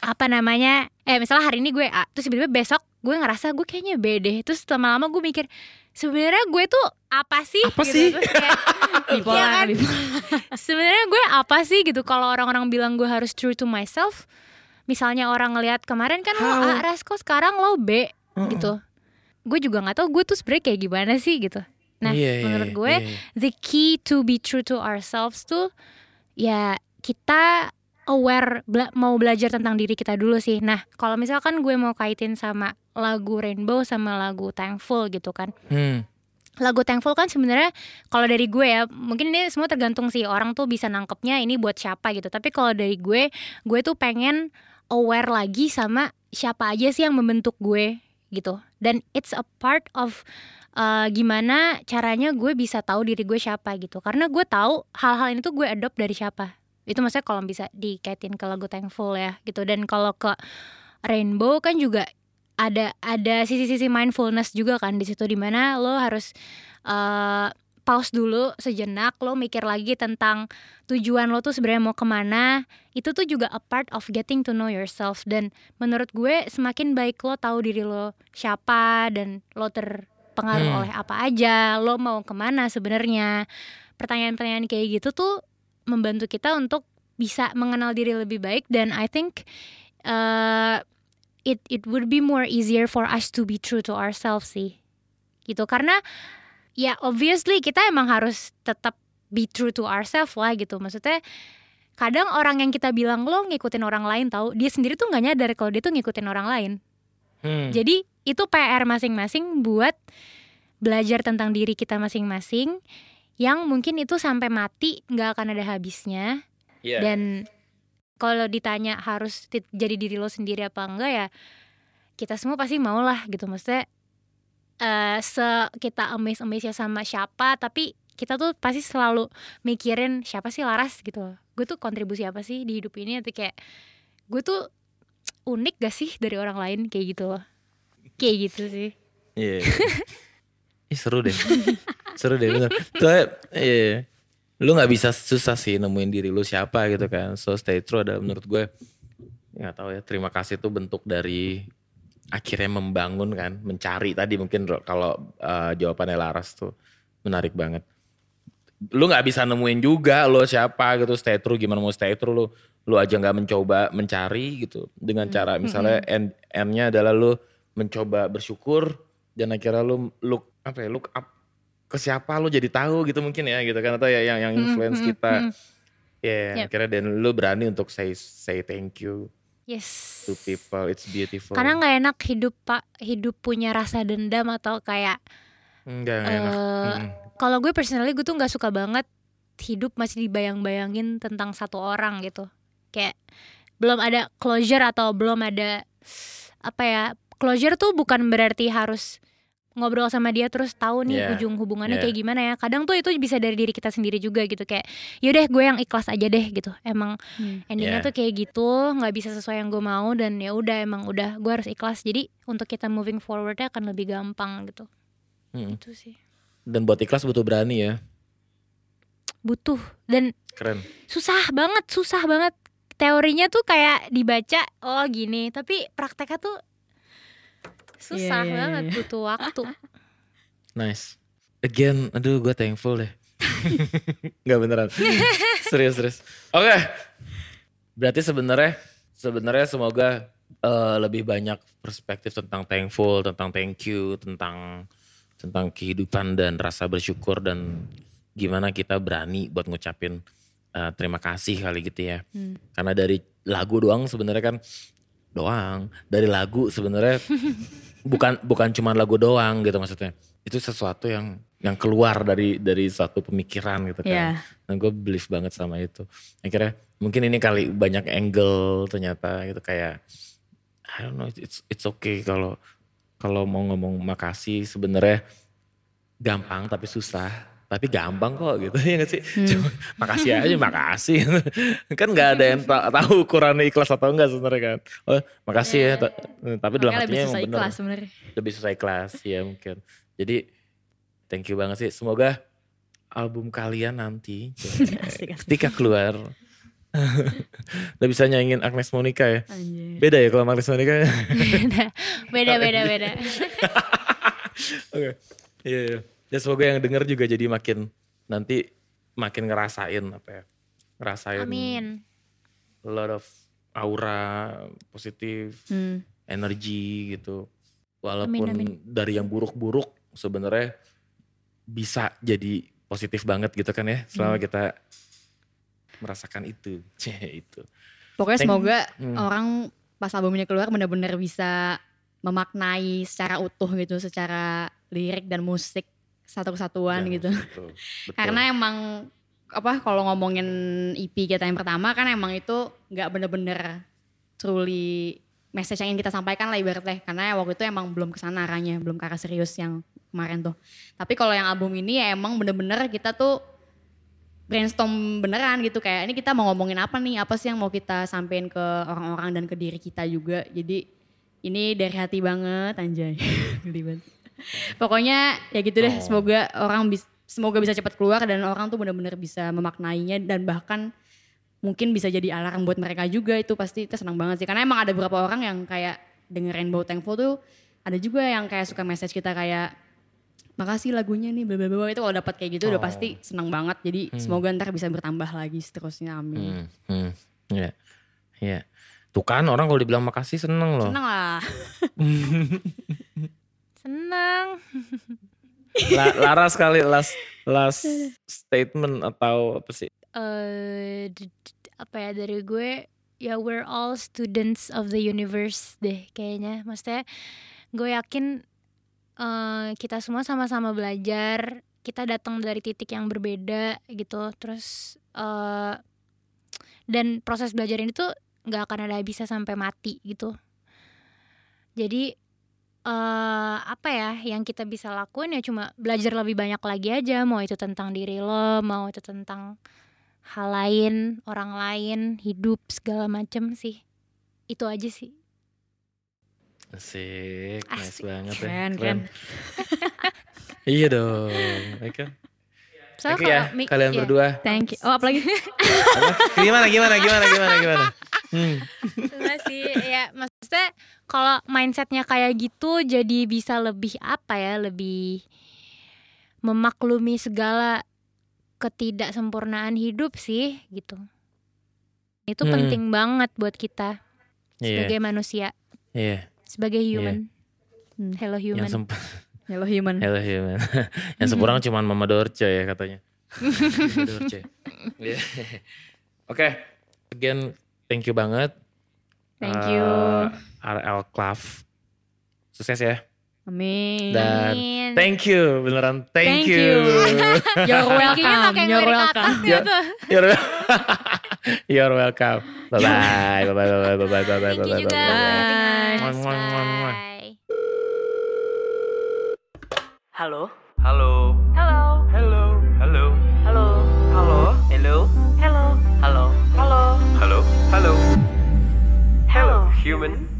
apa namanya eh misalnya hari ini gue A terus tiba-tiba besok gue ngerasa gue kayaknya B deh terus lama-lama gue mikir sebenarnya gue tuh apa sih Apa gitu. sih? Terus kayak, Bipolar, Iya kan? sebenarnya gue apa sih gitu kalau orang-orang bilang gue harus true to myself misalnya orang ngelihat kemarin kan lo? A Ras kok sekarang lo B Mm-mm. gitu gue juga nggak tahu gue tuh sebenarnya kayak gimana sih gitu nah Iya, iya, menurut gue iya. the key to be true to ourselves tuh ya kita aware bela- mau belajar tentang diri kita dulu sih. Nah, kalau misalkan gue mau kaitin sama lagu Rainbow sama lagu Thankful gitu kan. Hmm. Lagu Thankful kan sebenarnya kalau dari gue ya, mungkin ini semua tergantung sih orang tuh bisa nangkepnya ini buat siapa gitu. Tapi kalau dari gue, gue tuh pengen aware lagi sama siapa aja sih yang membentuk gue gitu. Dan it's a part of uh, gimana caranya gue bisa tahu diri gue siapa gitu. Karena gue tahu hal-hal ini tuh gue adopt dari siapa. Itu maksudnya kalau bisa dikaitin ke lagu Thankful ya gitu. Dan kalau ke Rainbow kan juga ada ada sisi-sisi mindfulness juga kan di situ di mana lo harus uh, pause dulu sejenak lo mikir lagi tentang tujuan lo tuh sebenarnya mau ke mana itu tuh juga a part of getting to know yourself dan menurut gue semakin baik lo tahu diri lo siapa dan lo terpengaruh Hmm. oleh apa aja lo mau ke mana sebenarnya pertanyaan-pertanyaan kayak gitu tuh membantu kita untuk bisa mengenal diri lebih baik. Dan I think uh, it it would be more easier for us to be true to ourselves sih. Gitu. Karena ya obviously kita emang harus tetap be true to ourselves lah gitu. Maksudnya kadang orang yang kita bilang lo ngikutin orang lain tahu dia sendiri tuh nggak nyadar kalau dia tuh ngikutin orang lain. Hmm. jadi itu PR masing-masing buat belajar tentang diri kita masing-masing yang mungkin itu sampai mati nggak akan ada habisnya. Iya. dan kalau ditanya harus jadi diri lo sendiri apa enggak ya kita semua pasti mau lah gitu. Maksudnya eh se kita amaze amaze ya sama siapa tapi kita tuh pasti selalu mikirin siapa sih Laras gitu. Loh gue tuh kontribusi apa sih di hidup ini? Atau kayak gue tuh unik gak sih dari orang lain? Kayak gitu loh. Kayak gitu sih. Iya. Ih, seru deh. seru deh bener. Soalnya, iya. Lu gak bisa susah sih nemuin diri lu siapa gitu kan. So stay true ada menurut gue. Gak tahu ya terima kasih itu bentuk dari akhirnya membangun kan. Mencari tadi mungkin kalau eh, jawabannya Laras tuh menarik banget. Lu gak bisa nemuin juga lo siapa gitu stay true gimana mau stay true lu lu aja nggak mencoba mencari gitu dengan cara misalnya end endnya adalah lu mencoba bersyukur dan akhirnya lu look apa ya look up ke siapa lu jadi tahu gitu mungkin ya gitu kan atau ya yang yang influence mm, kita. mm. Ya, Yep. akhirnya dan lu berani untuk say say thank you Yes. to people. It's beautiful. Karena nggak enak hidup pak hidup punya rasa dendam atau kayak enggak enggak enak. Eh, Mm. kalau gue personally gue tuh nggak suka banget hidup masih dibayang-bayangin tentang satu orang gitu kayak belum ada closure atau belum ada apa ya closure tuh bukan berarti harus ngobrol sama dia terus tahu nih Yeah. ujung hubungannya Yeah. kayak gimana ya kadang tuh itu bisa dari diri kita sendiri juga gitu kayak yaudah gue yang ikhlas aja deh gitu emang Hmm. endingnya Yeah. tuh kayak gitu nggak bisa sesuai yang gue mau dan ya udah emang udah gue harus ikhlas jadi untuk kita moving forwardnya akan lebih gampang gitu Mm. itu sih Dan buat ikhlas butuh berani ya. butuh dan Keren. susah banget susah banget teorinya tuh kayak dibaca oh gini tapi prakteknya tuh susah Iya, iya, banget iya. butuh waktu Nice. Again, aduh gue thankful deh. Gak beneran. serius serius. Oke. Berarti sebenarnya sebenarnya semoga eh, lebih banyak perspektif tentang thankful, tentang thank you, tentang tentang kehidupan dan rasa bersyukur dan gimana kita berani buat ngucapin eh, terima kasih kali gitu ya. Hmm. Karena dari lagu doang sebenarnya kan doang dari lagu sebenarnya bukan bukan cuma lagu doang gitu maksudnya. Itu sesuatu yang yang keluar dari dari suatu pemikiran gitu kan. Iya. dan gue believe banget sama itu. Akhirnya mungkin ini kali banyak angle ternyata gitu kayak I don't know it's it's okay kalau kalau mau ngomong makasih sebenarnya gampang tapi susah tapi gampang kok gitu ya gak sih? Cuma, makasih aja makasih. Kan nggak ada yang ta- tahu ukurannya ikhlas atau enggak sebenarnya kan? Oh makasih ya ta- tapi dalam Makanya lebih hatinya susah ikhlas sebenarnya. lebih susah ikhlas ya mungkin. Jadi thank you banget sih. Semoga album kalian nanti ketika keluar udah bisa nyanyiin Agnes Monica ya? Anjir. beda ya kalau Agnes Monica ya? Beda beda beda. Oke. Iya iya ya semoga yang denger juga jadi makin nanti makin ngerasain apa ya ngerasain amin a lot of aura positif Hmm. energi gitu walaupun Amin, amin. dari yang buruk-buruk sebenarnya bisa jadi positif banget gitu kan ya selama Hmm. kita merasakan itu itu Pokoknya Thank- semoga Hmm. orang pas albumnya keluar benar-benar bisa memaknai secara utuh gitu, secara lirik dan musik satu kesatuan Jangan gitu. Betul. Karena emang apa kalau ngomongin EP kita yang pertama kan emang itu nggak bener-bener truly message yang ingin kita sampaikan lah ibaratnya karena waktu itu emang belum ke sana arahnya belum ke arah serius yang kemarin tuh tapi kalau yang album ini ya emang bener-bener kita tuh brainstorm beneran gitu kayak ini kita mau ngomongin apa nih apa sih yang mau kita sampein ke orang-orang dan ke diri kita juga jadi ini dari hati banget anjay. pokoknya ya gitu deh Oh. semoga orang bis, semoga bisa cepat keluar dan orang tuh bener-bener bisa memaknainya dan bahkan mungkin bisa jadi alarm buat mereka juga. Itu pasti kita senang banget sih karena emang ada beberapa orang yang kayak denger Rainbow Thankful tuh ada juga yang kayak suka message kita kayak makasih lagunya nih bla bla bla itu kalau dapat kayak gitu udah Oh. pasti senang banget. Jadi semoga ntar bisa bertambah lagi seterusnya amin. Hmm, hmm, ya ya tuh kan orang kalau dibilang makasih seneng loh. Senang lah senang. La- Lara sekali last last statement atau apa sih? Eh d- apa ya dari gue ya we're all students of the universe deh kayaknya. Maksudnya gue yakin eh, kita semua sama-sama belajar kita datang dari titik yang berbeda gitu. Terus eh dan proses belajar ini tuh nggak akan ada habisnya sampai mati gitu. Jadi eh apa ya yang kita bisa lakuin ya cuma belajar lebih banyak lagi aja mau itu tentang diri lo mau itu tentang hal lain orang lain hidup segala macem sih itu aja sih Asik, nice Asik. banget ya. Keren, keren. iya dong, ya kan? Soalnya Thank you ya, kalau mi- kalian iya. berdua. thank you oh apalagi Apa? Gimana, gimana, gimana, gimana, gimana? Hmm. Sih ya maksudnya kalau mindsetnya kayak gitu jadi bisa lebih apa ya lebih memaklumi segala ketidaksempurnaan hidup sih gitu itu Hmm. penting banget buat kita Iya, sebagai manusia iya. sebagai human Hmm. hello human Yang sempat Hello human. Hello human. Yang seberang cuman Mama Dorce ya katanya. Dorce. Iya. Oke, again thank you banget. Thank you. Eh, RL Club. Sukses ya. Amin. Dan Amin. thank you, beneran thank, Thank you. You're Thank you-nya welcome. You're welcome. ya tuh. You're, you're welcome. Bye bye. Bye bye. Bye bye. Bye bye. Bye bye. Thank you Bye juga. bye. Halo? Halo. Hello? Halo. Halo. Halo? Halo. Hello. Hello? Halo. Halo? Halo. Halo. Hello? Human.